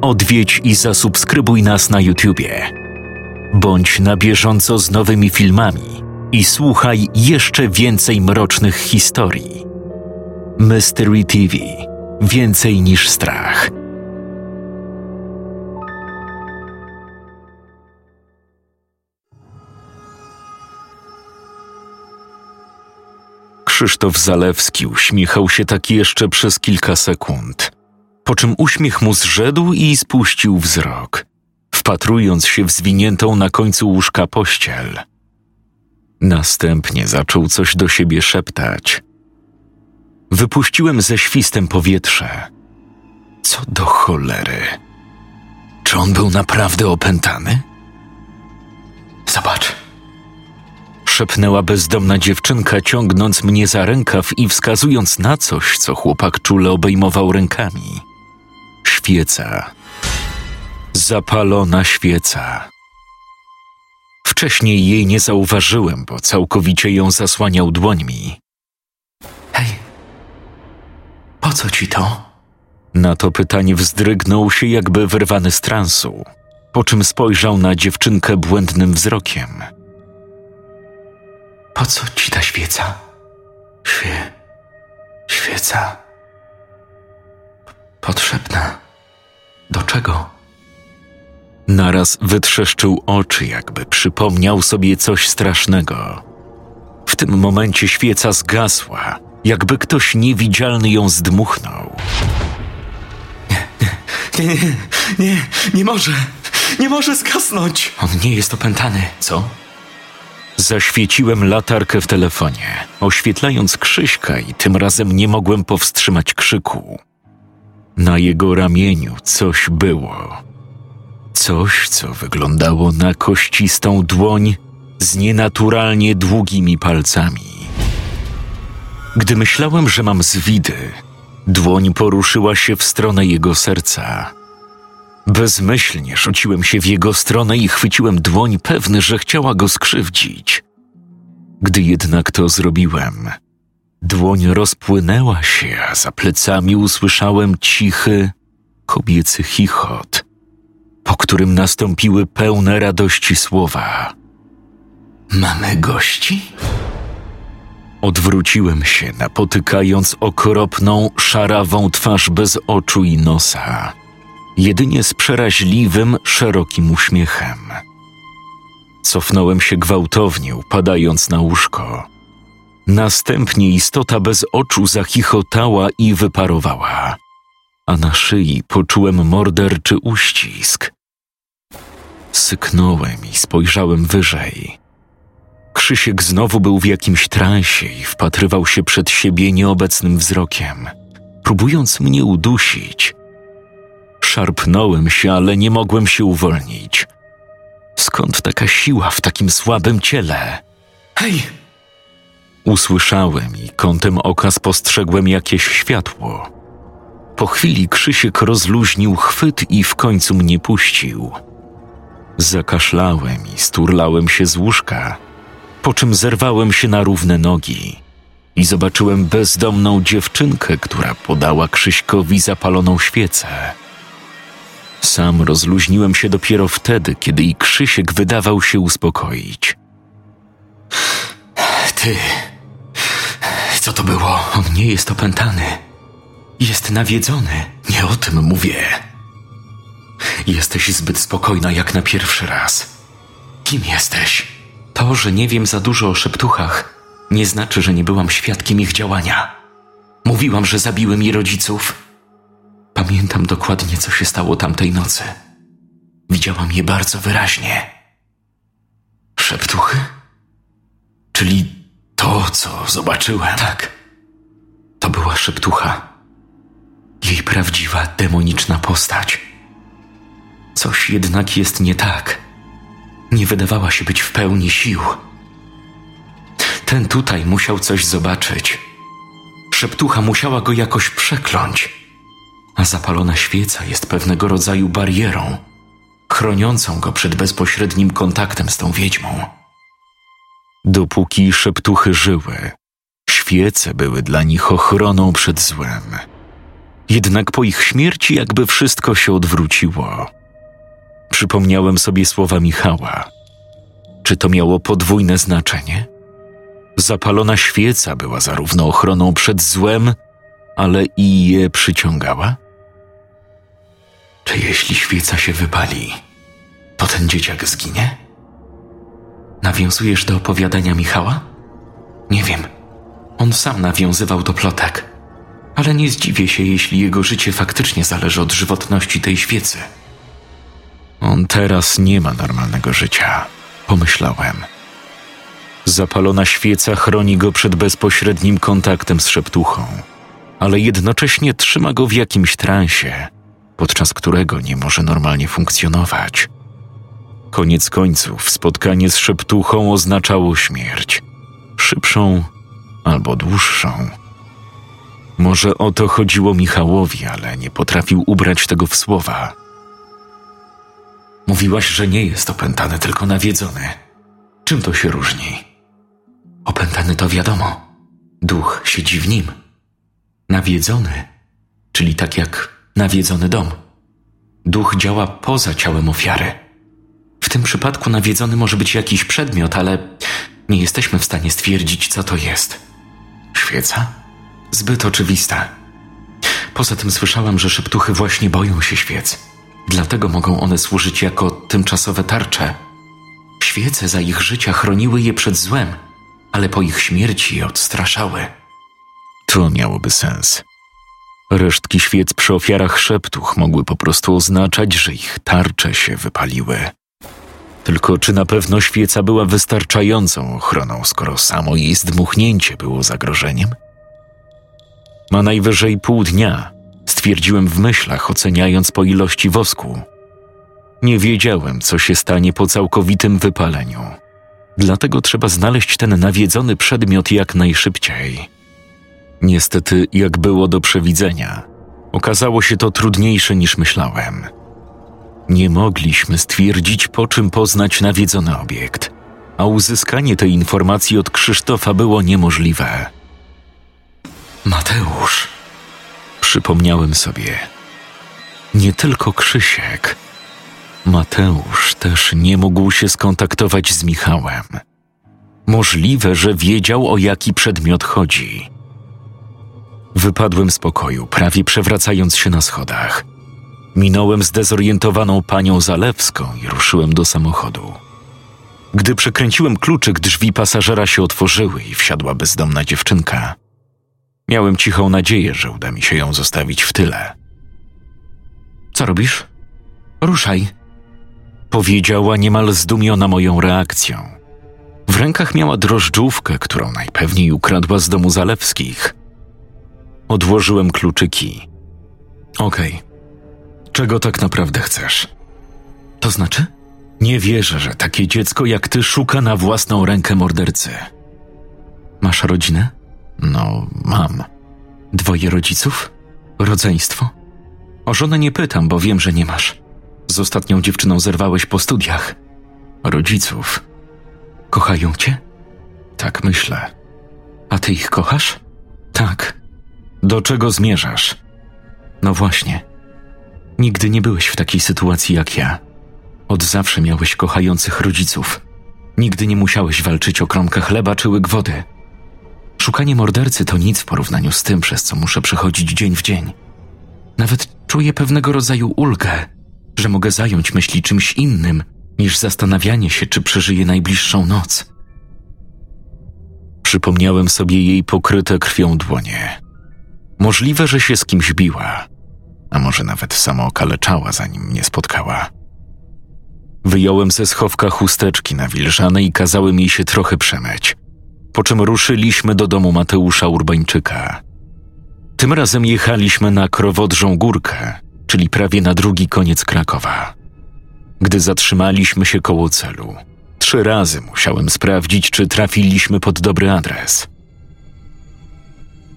odwiedź i zasubskrybuj nas na YouTubie. Bądź na bieżąco z nowymi filmami i słuchaj jeszcze więcej mrocznych historii. Mystery TV Więcej niż strach. Krzysztof Zalewski uśmiechał się tak jeszcze przez kilka sekund, po czym uśmiech mu zrzedł i spuścił wzrok, wpatrując się w zwiniętą na końcu łóżka pościel. Następnie zaczął coś do siebie szeptać. Wypuściłem ze świstem powietrze. Co do cholery. Czy on był naprawdę opętany? Zobacz. Szepnęła bezdomna dziewczynka, ciągnąc mnie za rękaw i wskazując na coś, co chłopak czule obejmował rękami. Świeca. Zapalona świeca. Wcześniej jej nie zauważyłem, bo całkowicie ją zasłaniał dłońmi. Hej, po co ci to? Na to pytanie wzdrygnął się jakby wyrwany z transu, po czym spojrzał na dziewczynkę błędnym wzrokiem. Po co ci ta świeca? Świe... świeca. Potrzebna. Do czego? Naraz wytrzeszczył oczy, jakby przypomniał sobie coś strasznego. W tym momencie świeca zgasła, jakby ktoś niewidzialny ją zdmuchnął. Nie, nie, nie, nie, nie może, nie może zgasnąć. On nie jest opętany, co? Zaświeciłem latarkę w telefonie, oświetlając Krzyśka i tym razem nie mogłem powstrzymać krzyku. Na jego ramieniu coś było. Coś, co wyglądało na kościstą dłoń z nienaturalnie długimi palcami. Gdy myślałem, że mam zwidy, dłoń poruszyła się w stronę jego serca. Bezmyślnie rzuciłem się w jego stronę i chwyciłem dłoń, pewny, że chciała go skrzywdzić. Gdy jednak to zrobiłem, dłoń rozpłynęła się, a za plecami usłyszałem cichy, kobiecy chichot, po którym nastąpiły pełne radości słowa. Mamy gości? Odwróciłem się, napotykając okropną, szarawą twarz bez oczu i nosa, jedynie z przeraźliwym, szerokim uśmiechem. Cofnąłem się gwałtownie, upadając na łóżko. Następnie istota bez oczu zachichotała i wyparowała, a na szyi poczułem morderczy uścisk. Syknąłem i spojrzałem wyżej. Krzysiek znowu był w jakimś transie i wpatrywał się przed siebie nieobecnym wzrokiem, próbując mnie udusić. Szarpnąłem się, ale nie mogłem się uwolnić. Skąd taka siła w takim słabym ciele? Hej! Usłyszałem i kątem oka spostrzegłem jakieś światło. Po chwili Krzysiek rozluźnił chwyt i w końcu mnie puścił. Zakaszlałem i sturlałem się z łóżka po czym zerwałem się na równe nogi i zobaczyłem bezdomną dziewczynkę, która podała Krzyśkowi zapaloną świecę. Sam rozluźniłem się dopiero wtedy, kiedy i Krzysiek wydawał się uspokoić. Ty, co to było? On nie jest opętany. Jest nawiedzony. Nie o tym mówię. Jesteś zbyt spokojna jak na pierwszy raz. Kim jesteś? To, że nie wiem za dużo o szeptuchach, nie znaczy, że nie byłam świadkiem ich działania. Mówiłam, że zabiłem jej rodziców. Pamiętam dokładnie, co się stało tamtej nocy. Widziałam je bardzo wyraźnie. Szeptuchy? Czyli to, co zobaczyłem? Tak. To była szeptucha. Jej prawdziwa, demoniczna postać. Coś jednak jest nie tak nie wydawała się być w pełni sił. Ten tutaj musiał coś zobaczyć. Szeptucha musiała go jakoś przekląć, a zapalona świeca jest pewnego rodzaju barierą, chroniącą go przed bezpośrednim kontaktem z tą wiedźmą. Dopóki szeptuchy żyły, świece były dla nich ochroną przed złem. Jednak po ich śmierci jakby wszystko się odwróciło. Przypomniałem sobie słowa Michała. Czy to miało podwójne znaczenie? Zapalona świeca była zarówno ochroną przed złem, ale i je przyciągała? Czy jeśli świeca się wypali, to ten dzieciak zginie? Nawiązujesz do opowiadania Michała? Nie wiem. On sam nawiązywał do plotek. Ale nie zdziwię się, jeśli jego życie faktycznie zależy od żywotności tej świecy. On teraz nie ma normalnego życia, pomyślałem. Zapalona świeca chroni go przed bezpośrednim kontaktem z szeptuchą, ale jednocześnie trzyma go w jakimś transie, podczas którego nie może normalnie funkcjonować. Koniec końców spotkanie z szeptuchą oznaczało śmierć szybszą albo dłuższą. Może o to chodziło Michałowi, ale nie potrafił ubrać tego w słowa. Mówiłaś, że nie jest opętany, tylko nawiedzony. Czym to się różni? Opętany to wiadomo. Duch siedzi w nim. Nawiedzony, czyli tak jak nawiedzony dom. Duch działa poza ciałem ofiary. W tym przypadku nawiedzony może być jakiś przedmiot, ale nie jesteśmy w stanie stwierdzić, co to jest. Świeca? Zbyt oczywista. Poza tym słyszałam, że szeptuchy właśnie boją się świec. Dlatego mogą one służyć jako tymczasowe tarcze. Świece za ich życia chroniły je przed złem, ale po ich śmierci je odstraszały. To miałoby sens. Resztki świec przy ofiarach szeptuch mogły po prostu oznaczać, że ich tarcze się wypaliły. Tylko czy na pewno świeca była wystarczającą ochroną, skoro samo jej zdmuchnięcie było zagrożeniem? Ma najwyżej pół dnia, stwierdziłem w myślach, oceniając po ilości wosku. Nie wiedziałem, co się stanie po całkowitym wypaleniu. Dlatego trzeba znaleźć ten nawiedzony przedmiot jak najszybciej. Niestety, jak było do przewidzenia, okazało się to trudniejsze niż myślałem. Nie mogliśmy stwierdzić, po czym poznać nawiedzony obiekt, a uzyskanie tej informacji od Krzysztofa było niemożliwe. Mateusz, przypomniałem sobie. Nie tylko Krzysiek. Mateusz też nie mógł się skontaktować z Michałem. Możliwe, że wiedział o jaki przedmiot chodzi. Wypadłem z pokoju, prawie przewracając się na schodach. Minąłem zdezorientowaną panią Zalewską i ruszyłem do samochodu. Gdy przekręciłem kluczyk, drzwi pasażera się otworzyły i wsiadła bezdomna dziewczynka. Miałem cichą nadzieję, że uda mi się ją zostawić w tyle. Co robisz? Ruszaj, powiedziała niemal zdumiona moją reakcją. W rękach miała drożdżówkę, którą najpewniej ukradła z domu Zalewskich. Odłożyłem kluczyki. Okej. Okay. Czego tak naprawdę chcesz? To znaczy? Nie wierzę, że takie dziecko jak ty szuka na własną rękę mordercy. Masz rodzinę? No, mam. Dwoje rodziców? Rodzeństwo? O żonę nie pytam, bo wiem, że nie masz. Z ostatnią dziewczyną zerwałeś po studiach. Rodziców. Kochają cię? Tak myślę. A ty ich kochasz? Tak. Do czego zmierzasz? No właśnie. Nigdy nie byłeś w takiej sytuacji jak ja. Od zawsze miałeś kochających rodziców. Nigdy nie musiałeś walczyć o kromkę chleba czy łyk wody. Szukanie mordercy to nic w porównaniu z tym, przez co muszę przechodzić dzień w dzień. Nawet czuję pewnego rodzaju ulgę, że mogę zająć myśli czymś innym niż zastanawianie się, czy przeżyję najbliższą noc. Przypomniałem sobie jej pokryte krwią dłonie. Możliwe, że się z kimś biła, a może nawet samo okaleczała, zanim mnie spotkała. Wyjąłem ze schowka chusteczki nawilżane i kazałem jej się trochę przemyć, po czym ruszyliśmy do domu Mateusza Urbańczyka. Tym razem jechaliśmy na Krowodrzą Górkę, czyli prawie na drugi koniec Krakowa. Gdy zatrzymaliśmy się koło celu, trzy razy musiałem sprawdzić, czy trafiliśmy pod dobry adres.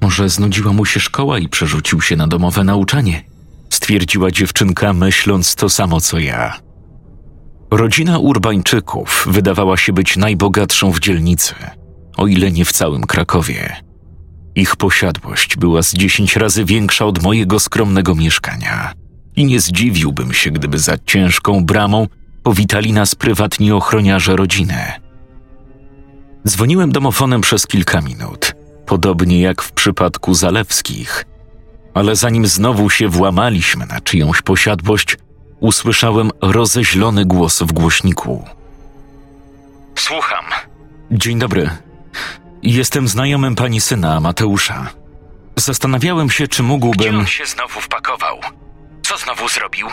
Może znudziła mu się szkoła i przerzucił się na domowe nauczanie – stwierdziła dziewczynka, myśląc to samo co ja. Rodzina Urbańczyków wydawała się być najbogatszą w dzielnicy, o ile nie w całym Krakowie. Ich posiadłość była z dziesięć razy większa od mojego skromnego mieszkania i nie zdziwiłbym się, gdyby za ciężką bramą powitali nas prywatni ochroniarze rodziny. Dzwoniłem domofonem przez kilka minut, podobnie jak w przypadku Zalewskich, ale zanim znowu się włamaliśmy na czyjąś posiadłość, usłyszałem rozeźlony głos w głośniku. Słucham. Dzień dobry. Jestem znajomym pani syna, Mateusza. Zastanawiałem się, czy mógłbym. Gdzie on się znowu wpakował? Co znowu zrobił?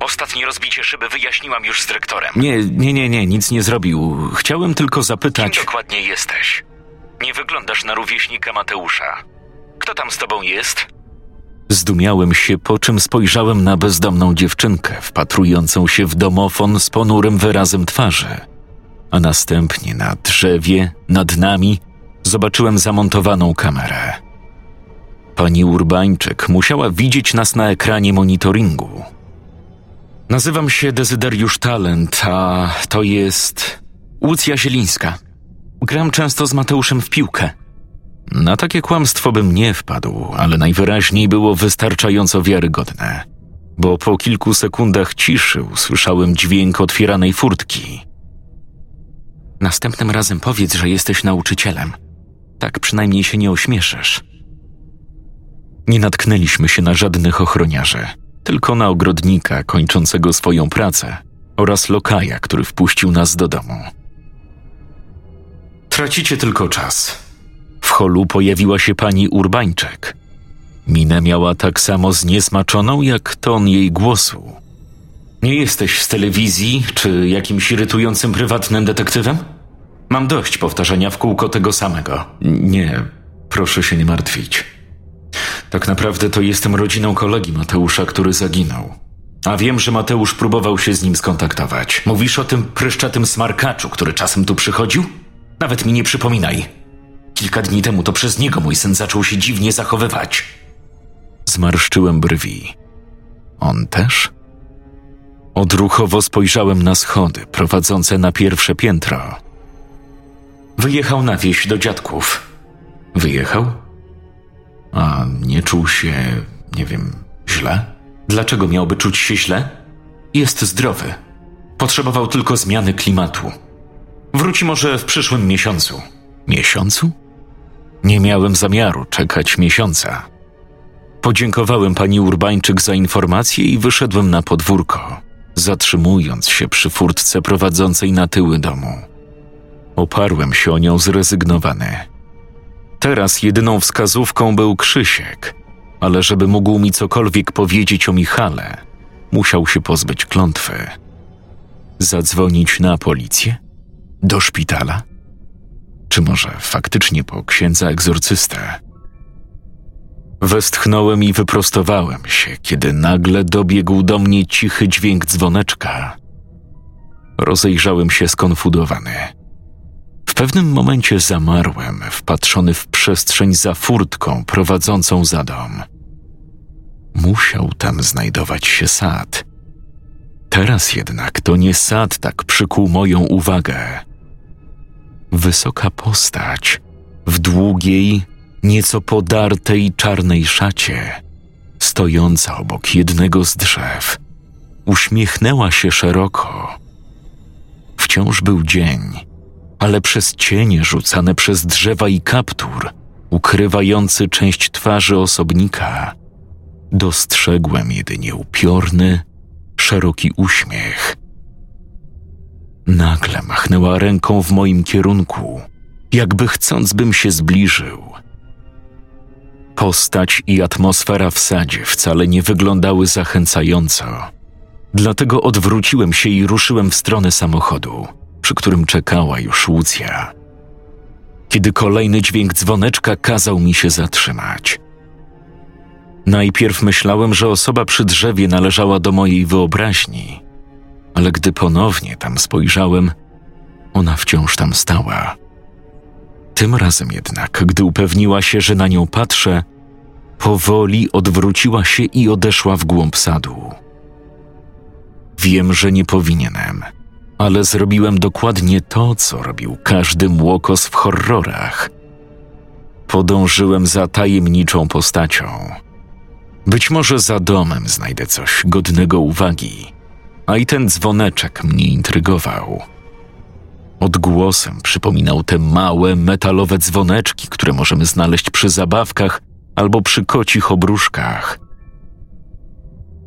Ostatnie rozbicie szyby wyjaśniłam już z dyrektorem. Nie, nie, nie, nie, nic nie zrobił. Chciałem tylko Kim zapytać. dokładnie jesteś? Nie wyglądasz na rówieśnika Mateusza. Kto tam z tobą jest? Zdumiałem się, po czym spojrzałem na bezdomną dziewczynkę, wpatrującą się w domofon z ponurym wyrazem twarzy. A następnie na drzewie, nad nami, zobaczyłem zamontowaną kamerę. Pani Urbańczyk musiała widzieć nas na ekranie monitoringu. Nazywam się Dezyderiusz Talent, a to jest Łucja Zielińska. Gram często z Mateuszem w piłkę. Na takie kłamstwo bym nie wpadł, ale najwyraźniej było wystarczająco wiarygodne, bo po kilku sekundach ciszy usłyszałem dźwięk otwieranej furtki. Następnym razem powiedz, że jesteś nauczycielem. Tak przynajmniej się nie ośmieszysz. Nie natknęliśmy się na żadnych ochroniarzy, tylko na ogrodnika kończącego swoją pracę oraz lokaja, który wpuścił nas do domu. Tracicie tylko czas. W holu pojawiła się pani Urbańczek. Minę miała tak samo zniesmaczoną jak ton jej głosu. Nie jesteś z telewizji czy jakimś irytującym prywatnym detektywem? Mam dość powtarzania w kółko tego samego. Nie, proszę się nie martwić. Tak naprawdę to jestem rodziną kolegi Mateusza, który zaginął. A wiem, że Mateusz próbował się z nim skontaktować. Mówisz o tym pryszczatym smarkaczu, który czasem tu przychodził? Nawet mi nie przypominaj. Kilka dni temu to przez niego mój syn zaczął się dziwnie zachowywać. Zmarszczyłem brwi. On też? Odruchowo spojrzałem na schody prowadzące na pierwsze piętro. Wyjechał na wieś do dziadków. Wyjechał? A nie czuł się, nie wiem, źle? Dlaczego miałby czuć się źle? Jest zdrowy. Potrzebował tylko zmiany klimatu. Wróci może w przyszłym miesiącu. Miesiącu? Nie miałem zamiaru czekać miesiąca. Podziękowałem pani Urbańczyk za informację i wyszedłem na podwórko, zatrzymując się przy furtce prowadzącej na tyły domu. Oparłem się o nią zrezygnowany. Teraz jedyną wskazówką był Krzysiek, ale żeby mógł mi cokolwiek powiedzieć o Michale, musiał się pozbyć klątwy. Zadzwonić na policję? Do szpitala? Czy może faktycznie po księdza egzorcystę? Westchnąłem i wyprostowałem się, kiedy nagle dobiegł do mnie cichy dźwięk dzwoneczka. Rozejrzałem się skonfudowany. W pewnym momencie zamarłem, wpatrzony w przestrzeń za furtką prowadzącą za dom. Musiał tam znajdować się sad. Teraz jednak to nie sad tak przykuł moją uwagę. Wysoka postać w długiej, nieco podartej czarnej szacie, stojąca obok jednego z drzew, uśmiechnęła się szeroko. Wciąż był dzień, ale przez cienie rzucane przez drzewa i kaptur, ukrywający część twarzy osobnika, dostrzegłem jedynie upiorny, szeroki uśmiech. Nagle machnęła ręką w moim kierunku, jakby chcąc, bym się zbliżył. Postać i atmosfera w sadzie wcale nie wyglądały zachęcająco. Dlatego odwróciłem się i ruszyłem w stronę samochodu, przy którym czekała już Łucja. Kiedy kolejny dźwięk dzwoneczka kazał mi się zatrzymać. Najpierw myślałem, że osoba przy drzewie należała do mojej wyobraźni, ale gdy ponownie tam spojrzałem, ona wciąż tam stała. Tym razem jednak, gdy upewniła się, że na nią patrzę, powoli odwróciła się i odeszła w głąb sadu. Wiem, że nie powinienem, ale zrobiłem dokładnie to, co robił każdy młokos w horrorach. Podążyłem za tajemniczą postacią. Być może za domem znajdę coś godnego uwagi, a i ten dzwoneczek mnie intrygował. Odgłosem przypominał te małe metalowe dzwoneczki, które możemy znaleźć przy zabawkach albo przy kocich obruszkach.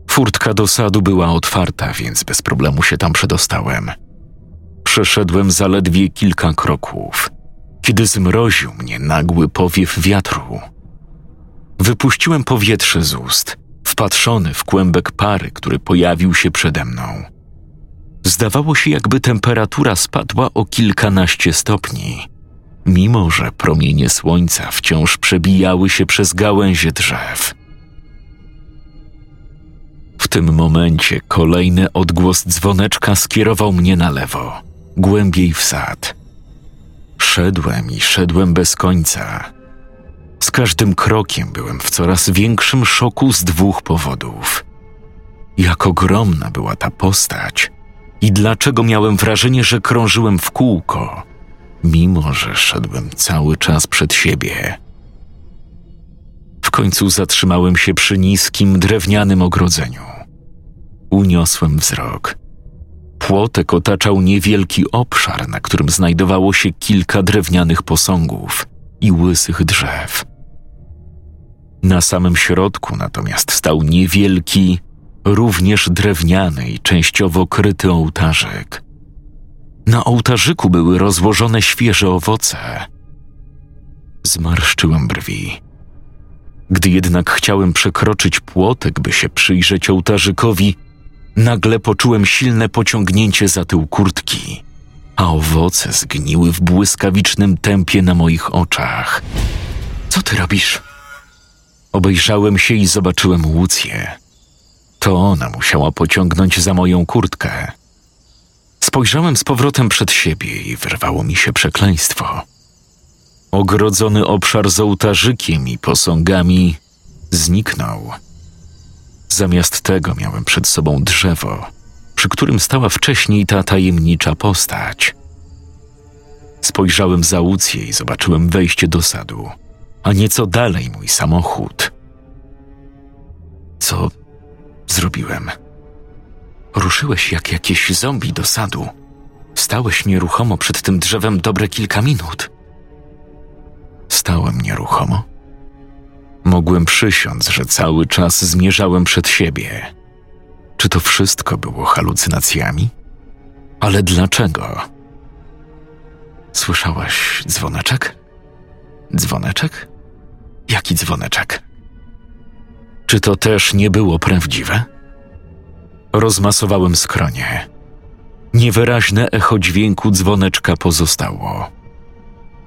Furtka do sadu była otwarta, więc bez problemu się tam przedostałem. Przeszedłem zaledwie kilka kroków, kiedy zmroził mnie nagły powiew wiatru. Wypuściłem powietrze z ust, wpatrzony w kłębek pary, który pojawił się przede mną. Zdawało się, jakby temperatura spadła o kilkanaście stopni, mimo że promienie słońca wciąż przebijały się przez gałęzie drzew. W tym momencie kolejny odgłos dzwoneczka skierował mnie na lewo, głębiej w sad. Szedłem i szedłem bez końca. Z każdym krokiem byłem w coraz większym szoku z dwóch powodów. Jak ogromna była ta postać i dlaczego miałem wrażenie, że krążyłem w kółko, mimo że szedłem cały czas przed siebie. W końcu zatrzymałem się przy niskim, drewnianym ogrodzeniu. Uniosłem wzrok. Płotek otaczał niewielki obszar, na którym znajdowało się kilka drewnianych posągów i łysych drzew. Na samym środku natomiast stał niewielki, również drewniany i częściowo kryty ołtarzyk. Na ołtarzyku były rozłożone świeże owoce. Zmarszczyłem brwi. Gdy jednak chciałem przekroczyć płotek, by się przyjrzeć ołtarzykowi, nagle poczułem silne pociągnięcie za tył kurtki, a owoce zgniły w błyskawicznym tempie na moich oczach. Co ty robisz? Obejrzałem się i zobaczyłem Łucję. To ona musiała pociągnąć za moją kurtkę. Spojrzałem z powrotem przed siebie i wyrwało mi się przekleństwo. Ogrodzony obszar z ołtarzykiem i posągami zniknął. Zamiast tego miałem przed sobą drzewo, przy którym stała wcześniej ta tajemnicza postać. Spojrzałem za Łucję i zobaczyłem wejście do sadu, a nieco dalej mój samochód. Co zrobiłem? Ruszyłeś jak jakieś zombie do sadu. Stałeś nieruchomo przed tym drzewem dobre kilka minut. Stałem nieruchomo. Mogłem przysiąc, że cały czas zmierzałem przed siebie. Czy to wszystko było halucynacjami? Ale dlaczego? Słyszałaś dzwoneczek? Dzwoneczek? Jaki dzwoneczek? Czy to też nie było prawdziwe? Rozmasowałem skronie. Niewyraźne echo dźwięku dzwoneczka pozostało.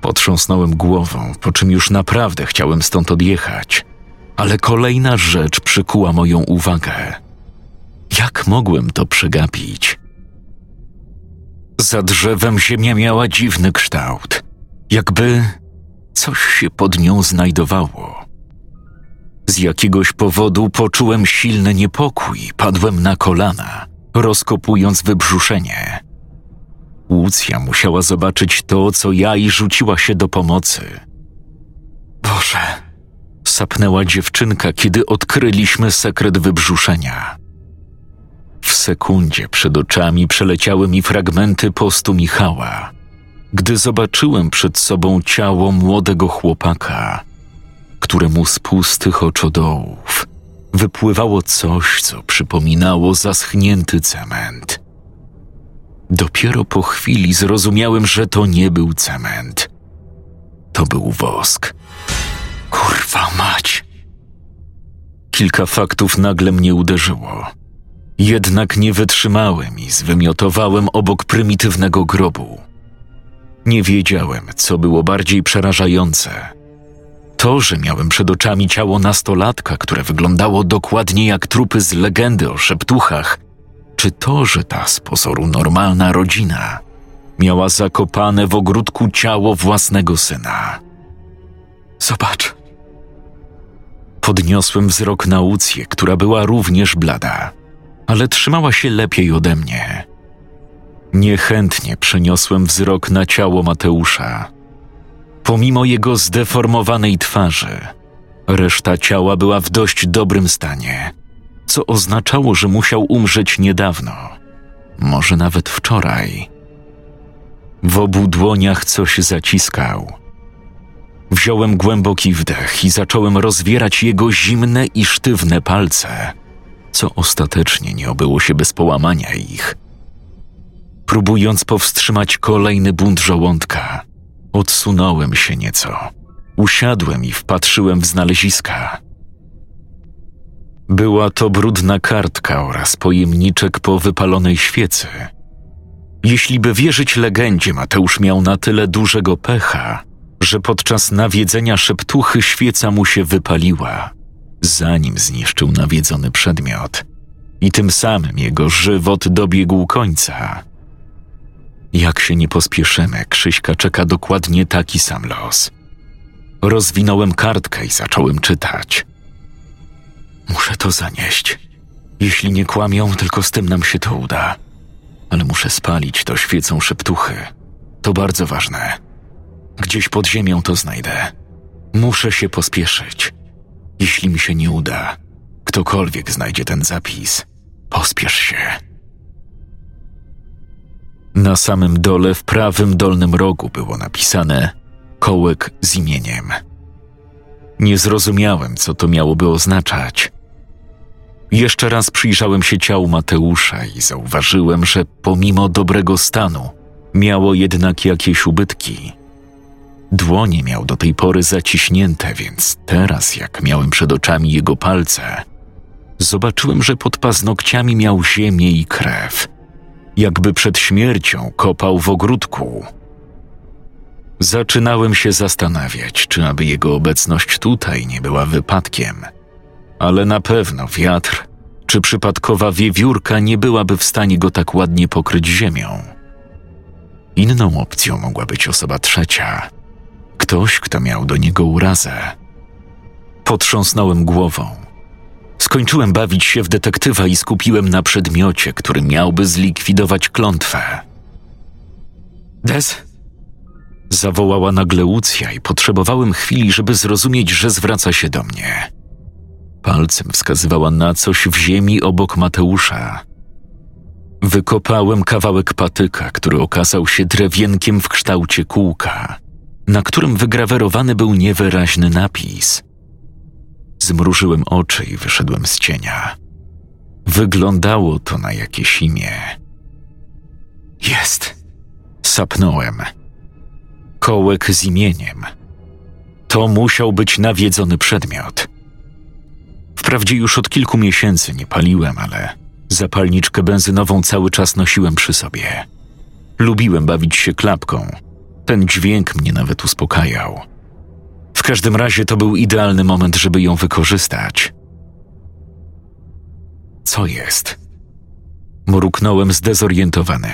Potrząsnąłem głową, po czym już naprawdę chciałem stąd odjechać, ale kolejna rzecz przykuła moją uwagę. Jak mogłem to przegapić? Za drzewem ziemia miała dziwny kształt, jakby coś się pod nią znajdowało. Z jakiegoś powodu poczułem silny niepokój, padłem na kolana, rozkopując wybrzuszenie. Łucja musiała zobaczyć to, co ja i rzuciła się do pomocy. Boże, sapnęła dziewczynka, kiedy odkryliśmy sekret wybrzuszenia. W sekundzie przed oczami przeleciały mi fragmenty postu Michała, gdy zobaczyłem przed sobą ciało młodego chłopaka, któremu z pustych oczodołów wypływało coś, co przypominało zaschnięty cement. Dopiero po chwili zrozumiałem, że to nie był cement. To był wosk. Kurwa mać! Kilka faktów nagle mnie uderzyło. Jednak nie wytrzymałem i zwymiotowałem obok prymitywnego grobu. Nie wiedziałem, co było bardziej przerażające. To, że miałem przed oczami ciało nastolatka, które wyglądało dokładnie jak trupy z legendy o szeptuchach, czy to, że ta z pozoru normalna rodzina miała zakopane w ogródku ciało własnego syna. Zobacz. Podniosłem wzrok na Łucję, która była również blada, ale trzymała się lepiej ode mnie. Niechętnie przeniosłem wzrok na ciało Mateusza. Pomimo jego zdeformowanej twarzy, reszta ciała była w dość dobrym stanie, co oznaczało, że musiał umrzeć niedawno, może nawet wczoraj. W obu dłoniach coś zaciskał. Wziąłem głęboki wdech i zacząłem rozwierać jego zimne i sztywne palce, co ostatecznie nie obyło się bez połamania ich. Próbując powstrzymać kolejny bunt żołądka, odsunąłem się nieco. Usiadłem i wpatrzyłem w znaleziska. Była to brudna kartka oraz pojemniczek po wypalonej świecy. Jeśli by wierzyć legendzie, Mateusz miał na tyle dużego pecha, że podczas nawiedzenia szeptuchy świeca mu się wypaliła, zanim zniszczył nawiedzony przedmiot, i tym samym jego żywot dobiegł końca. Jak się nie pospieszymy, Krzyśka czeka dokładnie taki sam los. Rozwinąłem kartkę i zacząłem czytać. Muszę to zanieść. Jeśli nie kłamią, tylko z tym nam się to uda. Ale muszę spalić to świecą szeptuchy. To bardzo ważne. Gdzieś pod ziemią to znajdę. Muszę się pospieszyć. Jeśli mi się nie uda, ktokolwiek znajdzie ten zapis, pospiesz się. Na samym dole, w prawym dolnym rogu było napisane kołek z imieniem. Nie zrozumiałem, co to miałoby oznaczać. Jeszcze raz przyjrzałem się ciału Mateusza i zauważyłem, że pomimo dobrego stanu, miało jednak jakieś ubytki. Dłonie miał do tej pory zaciśnięte, więc teraz, jak miałem przed oczami jego palce, zobaczyłem, że pod paznokciami miał ziemię i krew, jakby przed śmiercią kopał w ogródku. Zaczynałem się zastanawiać, czy aby jego obecność tutaj nie była wypadkiem, ale na pewno wiatr czy przypadkowa wiewiórka nie byłaby w stanie go tak ładnie pokryć ziemią. Inną opcją mogła być osoba trzecia, ktoś, kto miał do niego urazę. Potrząsnąłem głową. Skończyłem bawić się w detektywa i skupiłem na przedmiocie, który miałby zlikwidować klątwę. Des? Zawołała nagle Lucja i potrzebowałem chwili, żeby zrozumieć, że zwraca się do mnie. Palcem wskazywała na coś w ziemi obok Mateusza. Wykopałem kawałek patyka, który okazał się drewienkiem w kształcie kółka, na którym wygrawerowany był niewyraźny napis. Zmrużyłem oczy i wyszedłem z cienia. Wyglądało to na jakieś imię. Jest. Sapnąłem kołek z imieniem. To musiał być nawiedzony przedmiot. Wprawdzie już od kilku miesięcy nie paliłem, ale zapalniczkę benzynową cały czas nosiłem przy sobie. Lubiłem bawić się klapką. Ten dźwięk mnie nawet uspokajał. Każdym razie to był idealny moment, żeby ją wykorzystać. Co jest? Mruknąłem zdezorientowany.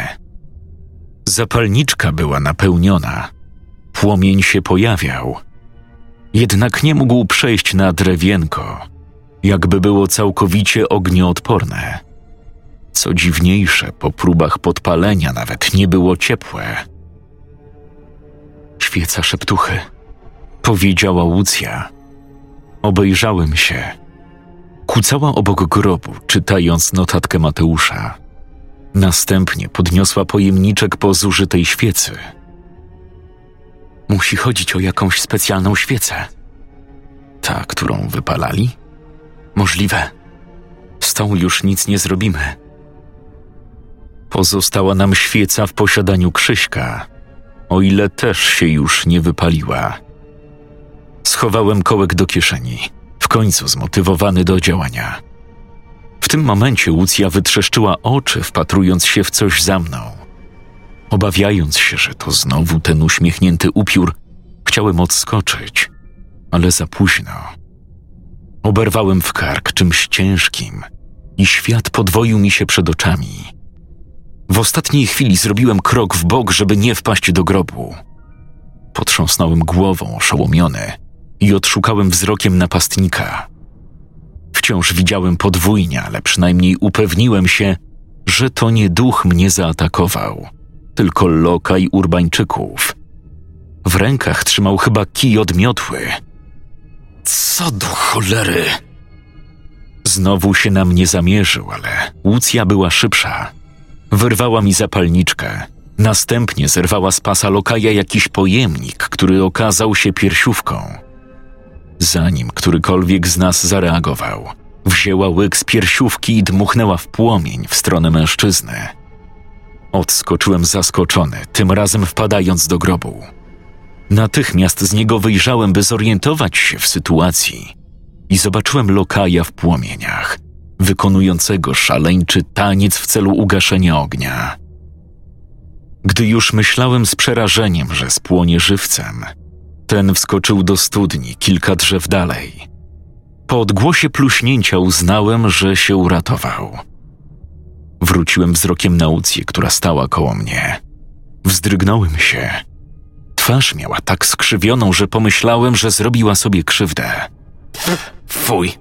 Zapalniczka była napełniona Płomień się pojawiał, jednak nie mógł przejść na drewienko, jakby było całkowicie ognioodporne. Co dziwniejsze, po próbach podpalenia nawet nie było ciepłe. Świeca szeptuchy, powiedziała Łucja. Obejrzałem się. Kucała obok grobu, czytając notatkę Mateusza. Następnie podniosła pojemniczek po zużytej świecy – Musi chodzić o jakąś specjalną świecę. Ta, którą wypalali? Możliwe. Z tą już nic nie zrobimy. Pozostała nam świeca w posiadaniu Krzyśka, o ile też się już nie wypaliła. Schowałem kołek do kieszeni, w końcu zmotywowany do działania. W tym momencie Łucja wytrzeszczyła oczy, wpatrując się w coś za mną. Obawiając się, że to znowu ten uśmiechnięty upiór, chciałem odskoczyć, ale za późno. Oberwałem w kark czymś ciężkim i świat podwoił mi się przed oczami. W ostatniej chwili zrobiłem krok w bok, żeby nie wpaść do grobu. Potrząsnąłem głową oszołomiony i odszukałem wzrokiem napastnika. Wciąż widziałem podwójnie, ale przynajmniej upewniłem się, że to nie duch mnie zaatakował tylko lokaj urbańczyków. W rękach trzymał chyba kij od miotły. Co do cholery! Znowu się na mnie zamierzył, ale Łucja była szybsza. Wyrwała mi zapalniczkę. Następnie zerwała z pasa lokaja jakiś pojemnik, który okazał się piersiówką. Zanim którykolwiek z nas zareagował, wzięła łyk z piersiówki i dmuchnęła w płomień w stronę mężczyzny. Odskoczyłem zaskoczony, tym razem wpadając do grobu. Natychmiast z niego wyjrzałem, by zorientować się w sytuacji i zobaczyłem lokaja w płomieniach, wykonującego szaleńczy taniec w celu ugaszenia ognia. Gdy już myślałem z przerażeniem, że spłonie żywcem, ten wskoczył do studni kilka drzew dalej. Po odgłosie pluśnięcia uznałem, że się uratował. Wróciłem wzrokiem na Ucję, która stała koło mnie. Wzdrygnąłem się. Twarz miała tak skrzywioną, że pomyślałem, że zrobiła sobie krzywdę. Fuj,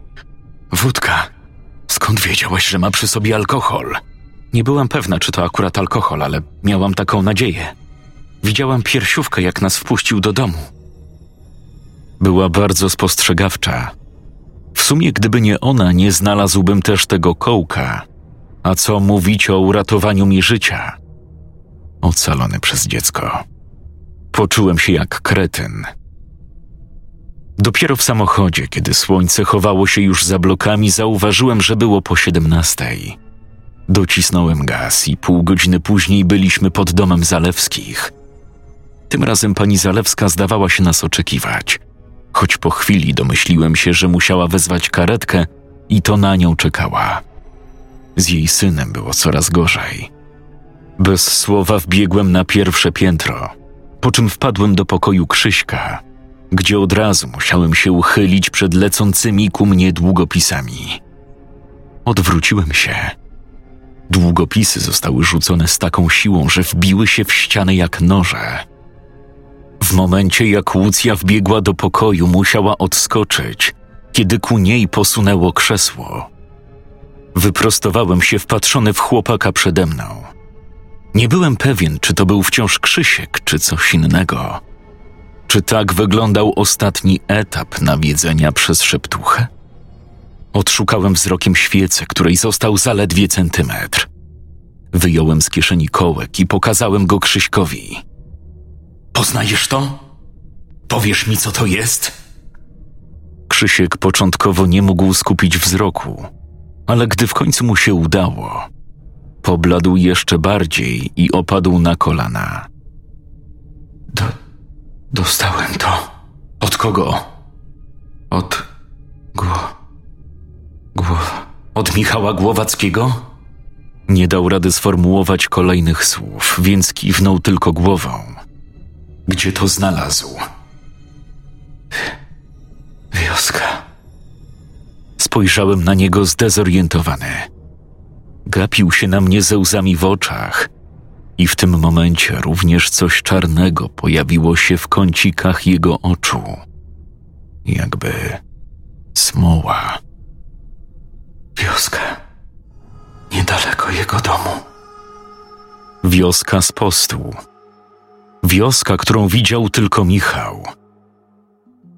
wódka. Skąd wiedziałeś, że ma przy sobie alkohol? Nie byłam pewna, czy to akurat alkohol, ale miałam taką nadzieję. Widziałam piersiówkę, jak nas wpuścił do domu. Była bardzo spostrzegawcza. W sumie, gdyby nie ona, nie znalazłbym też tego kołka. A co mówić o uratowaniu mi życia? Ocalony przez dziecko. Poczułem się jak kretyn. Dopiero w samochodzie, kiedy słońce chowało się już za blokami, zauważyłem, że było po siedemnastej. Docisnąłem gaz i pół godziny później byliśmy pod domem Zalewskich. Tym razem pani Zalewska zdawała się nas oczekiwać, choć po chwili domyśliłem się, że musiała wezwać karetkę i to na nią czekała. Z jej synem było coraz gorzej. Bez słowa wbiegłem na pierwsze piętro, po czym wpadłem do pokoju Krzyśka, gdzie od razu musiałem się uchylić przed lecącymi ku mnie długopisami. Odwróciłem się. Długopisy zostały rzucone z taką siłą, że wbiły się w ścianę jak noże. W momencie, jak Łucja wbiegła do pokoju, musiała odskoczyć, kiedy ku niej posunęło krzesło. Wyprostowałem się wpatrzony w chłopaka przede mną. Nie byłem pewien, czy to był wciąż Krzysiek, czy coś innego. Czy tak wyglądał ostatni etap nawiedzenia przez szeptuchę? Odszukałem wzrokiem świecę, której został zaledwie centymetr. Wyjąłem z kieszeni kołek i pokazałem go Krzyśkowi. Poznajesz to? Powiesz mi, co to jest? Krzysiek początkowo nie mógł skupić wzroku, ale gdy w końcu mu się udało, pobladł jeszcze bardziej i opadł na kolana. Do, dostałem to. Od kogo? Od gło. gło. Od Michała Głowackiego? Nie dał rady sformułować kolejnych słów, więc kiwnął tylko głową. Gdzie to znalazł? Wioska. Spojrzałem na niego zdezorientowany. Gapił się na mnie ze łzami w oczach, i w tym momencie również coś czarnego pojawiło się w kącikach jego oczu. Jakby smoła. Wioska. Niedaleko jego domu. Wioska z postu. Wioska, którą widział tylko Michał.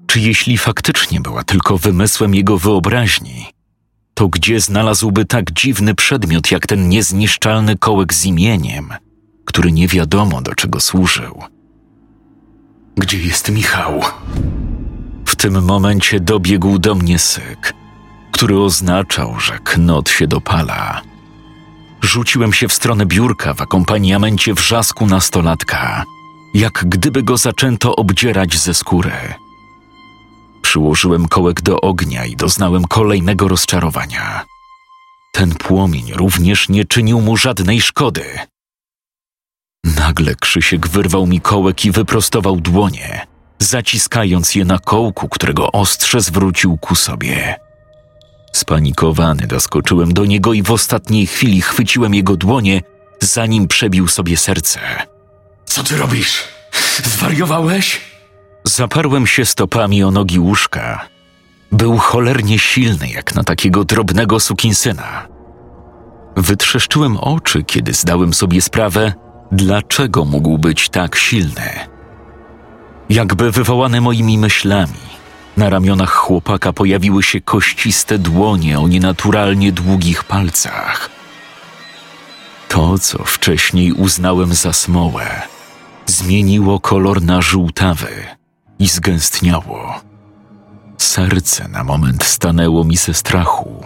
Czy jeśli faktycznie była tylko wymysłem jego wyobraźni, to gdzie znalazłby tak dziwny przedmiot jak ten niezniszczalny kołek z imieniem, który nie wiadomo do czego służył? Gdzie jest Michał? W tym momencie dobiegł do mnie syk, który oznaczał, że knot się dopala. Rzuciłem się w stronę biurka w akompaniamencie wrzasku nastolatka, jak gdyby go zaczęto obdzierać ze skóry. Przyłożyłem kołek do ognia i doznałem kolejnego rozczarowania. Ten płomień również nie czynił mu żadnej szkody. Nagle Krzysiek wyrwał mi kołek i wyprostował dłonie, zaciskając je na kołku, którego ostrze zwrócił ku sobie. Spanikowany doskoczyłem do niego i w ostatniej chwili chwyciłem jego dłonie, zanim przebił sobie serce. Co ty robisz? Zwariowałeś? Zaparłem się stopami o nogi łóżka. Był cholernie silny, jak na takiego drobnego sukinsyna. Wytrzeszczyłem oczy, kiedy zdałem sobie sprawę, dlaczego mógł być tak silny. Jakby wywołane moimi myślami, na ramionach chłopaka pojawiły się kościste dłonie o nienaturalnie długich palcach. To, co wcześniej uznałem za smołę, zmieniło kolor na żółtawy i zgęstniało. Serce na moment stanęło mi ze strachu.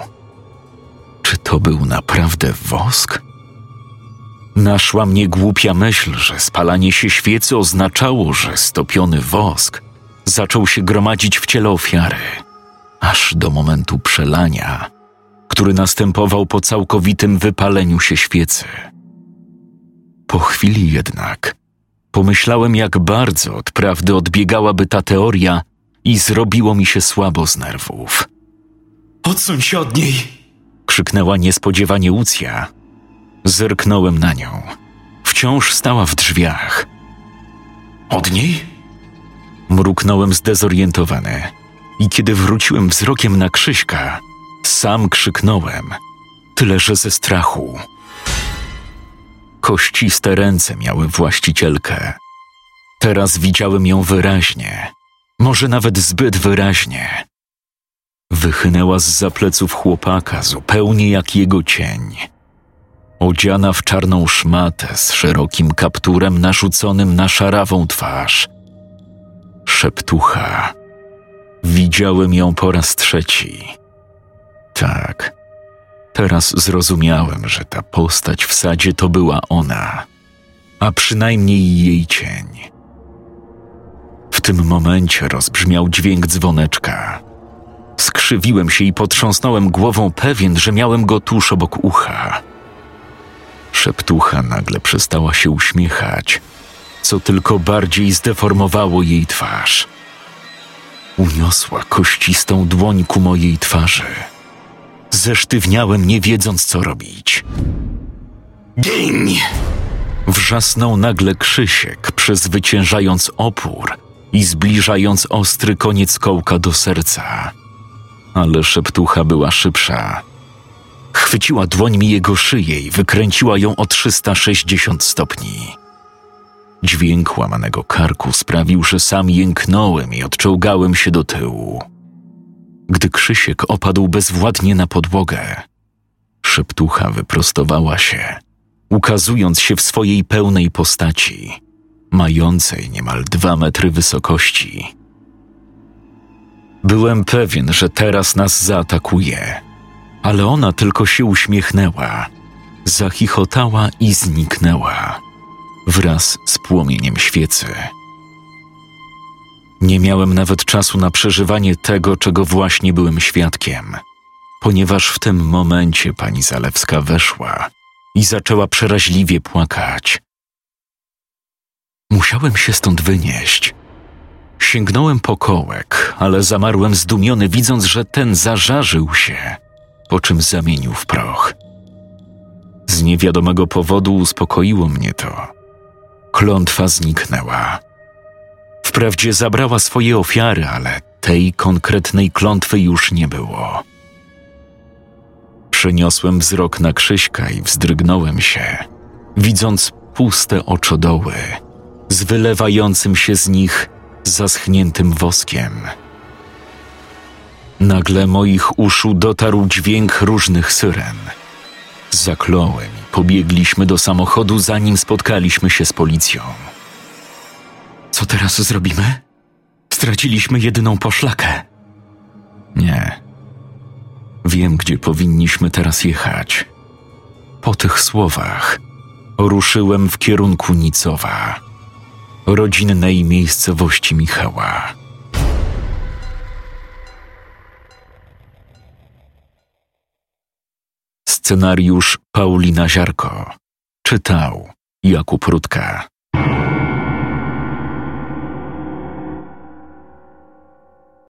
Czy to był naprawdę wosk? Naszła mnie głupia myśl, że spalanie się świecy oznaczało, że stopiony wosk zaczął się gromadzić w ciele ofiary, aż do momentu przelania, który następował po całkowitym wypaleniu się świecy. Po chwili jednak pomyślałem, jak bardzo od prawdy odbiegałaby ta teoria i zrobiło mi się słabo z nerwów. Odsuń się od niej! Krzyknęła niespodziewanie Łucja. Zerknąłem na nią. Wciąż stała w drzwiach. Od niej? Mruknąłem zdezorientowany i kiedy wróciłem wzrokiem na Krzyśka, sam krzyknąłem, tyle że ze strachu. Kościste ręce miały właścicielkę. Teraz widziałem ją wyraźnie, może nawet zbyt wyraźnie. Wychynęła z za pleców chłopaka, zupełnie jak jego cień. Odziana w czarną szmatę z szerokim kapturem narzuconym na szarawą twarz. Szeptucha. Widziałem ją po raz trzeci. Tak. Teraz zrozumiałem, że ta postać w sadzie to była ona, a przynajmniej jej cień. W tym momencie rozbrzmiał dźwięk dzwoneczka. Skrzywiłem się i potrząsnąłem głową, pewien, że miałem go tuż obok ucha. Szeptucha nagle przestała się uśmiechać, co tylko bardziej zdeformowało jej twarz. Uniosła kościstą dłoń ku mojej twarzy. Zesztywniałem, nie wiedząc, co robić. Gin! Wrzasnął nagle Krzysiek, przezwyciężając opór i zbliżając ostry koniec kołka do serca. Ale szeptucha była szybsza. Chwyciła dłońmi jego szyję i wykręciła ją o 360 stopni. Dźwięk łamanego karku sprawił, że sam jęknąłem i odczołgałem się do tyłu. Gdy Krzysiek opadł bezwładnie na podłogę, szeptucha wyprostowała się, ukazując się w swojej pełnej postaci, mającej niemal dwa metry wysokości. Byłem pewien, że teraz nas zaatakuje, ale ona tylko się uśmiechnęła, zachichotała i zniknęła wraz z płomieniem świecy. Nie miałem nawet czasu na przeżywanie tego, czego właśnie byłem świadkiem, ponieważ w tym momencie pani Zalewska weszła i zaczęła przeraźliwie płakać. Musiałem się stąd wynieść. Sięgnąłem po kołek, ale zamarłem zdumiony, widząc, że ten zażarzył się, po czym zamienił w proch. Z niewiadomego powodu uspokoiło mnie to. Klątwa zniknęła. Wprawdzie zabrała swoje ofiary, ale tej konkretnej klątwy już nie było. Przeniosłem wzrok na Krzyśka i wzdrygnąłem się, widząc puste oczodoły z wylewającym się z nich zaschniętym woskiem. Nagle moich uszu dotarł dźwięk różnych syren. Zakląłem i pobiegliśmy do samochodu, zanim spotkaliśmy się z policją. Co teraz zrobimy? Straciliśmy jedyną poszlakę. Nie. Wiem, gdzie powinniśmy teraz jechać. Po tych słowach ruszyłem w kierunku Nicowa, rodzinnej miejscowości Michała. Scenariusz Paulina Ziarko. Czytał Jakub Rutka.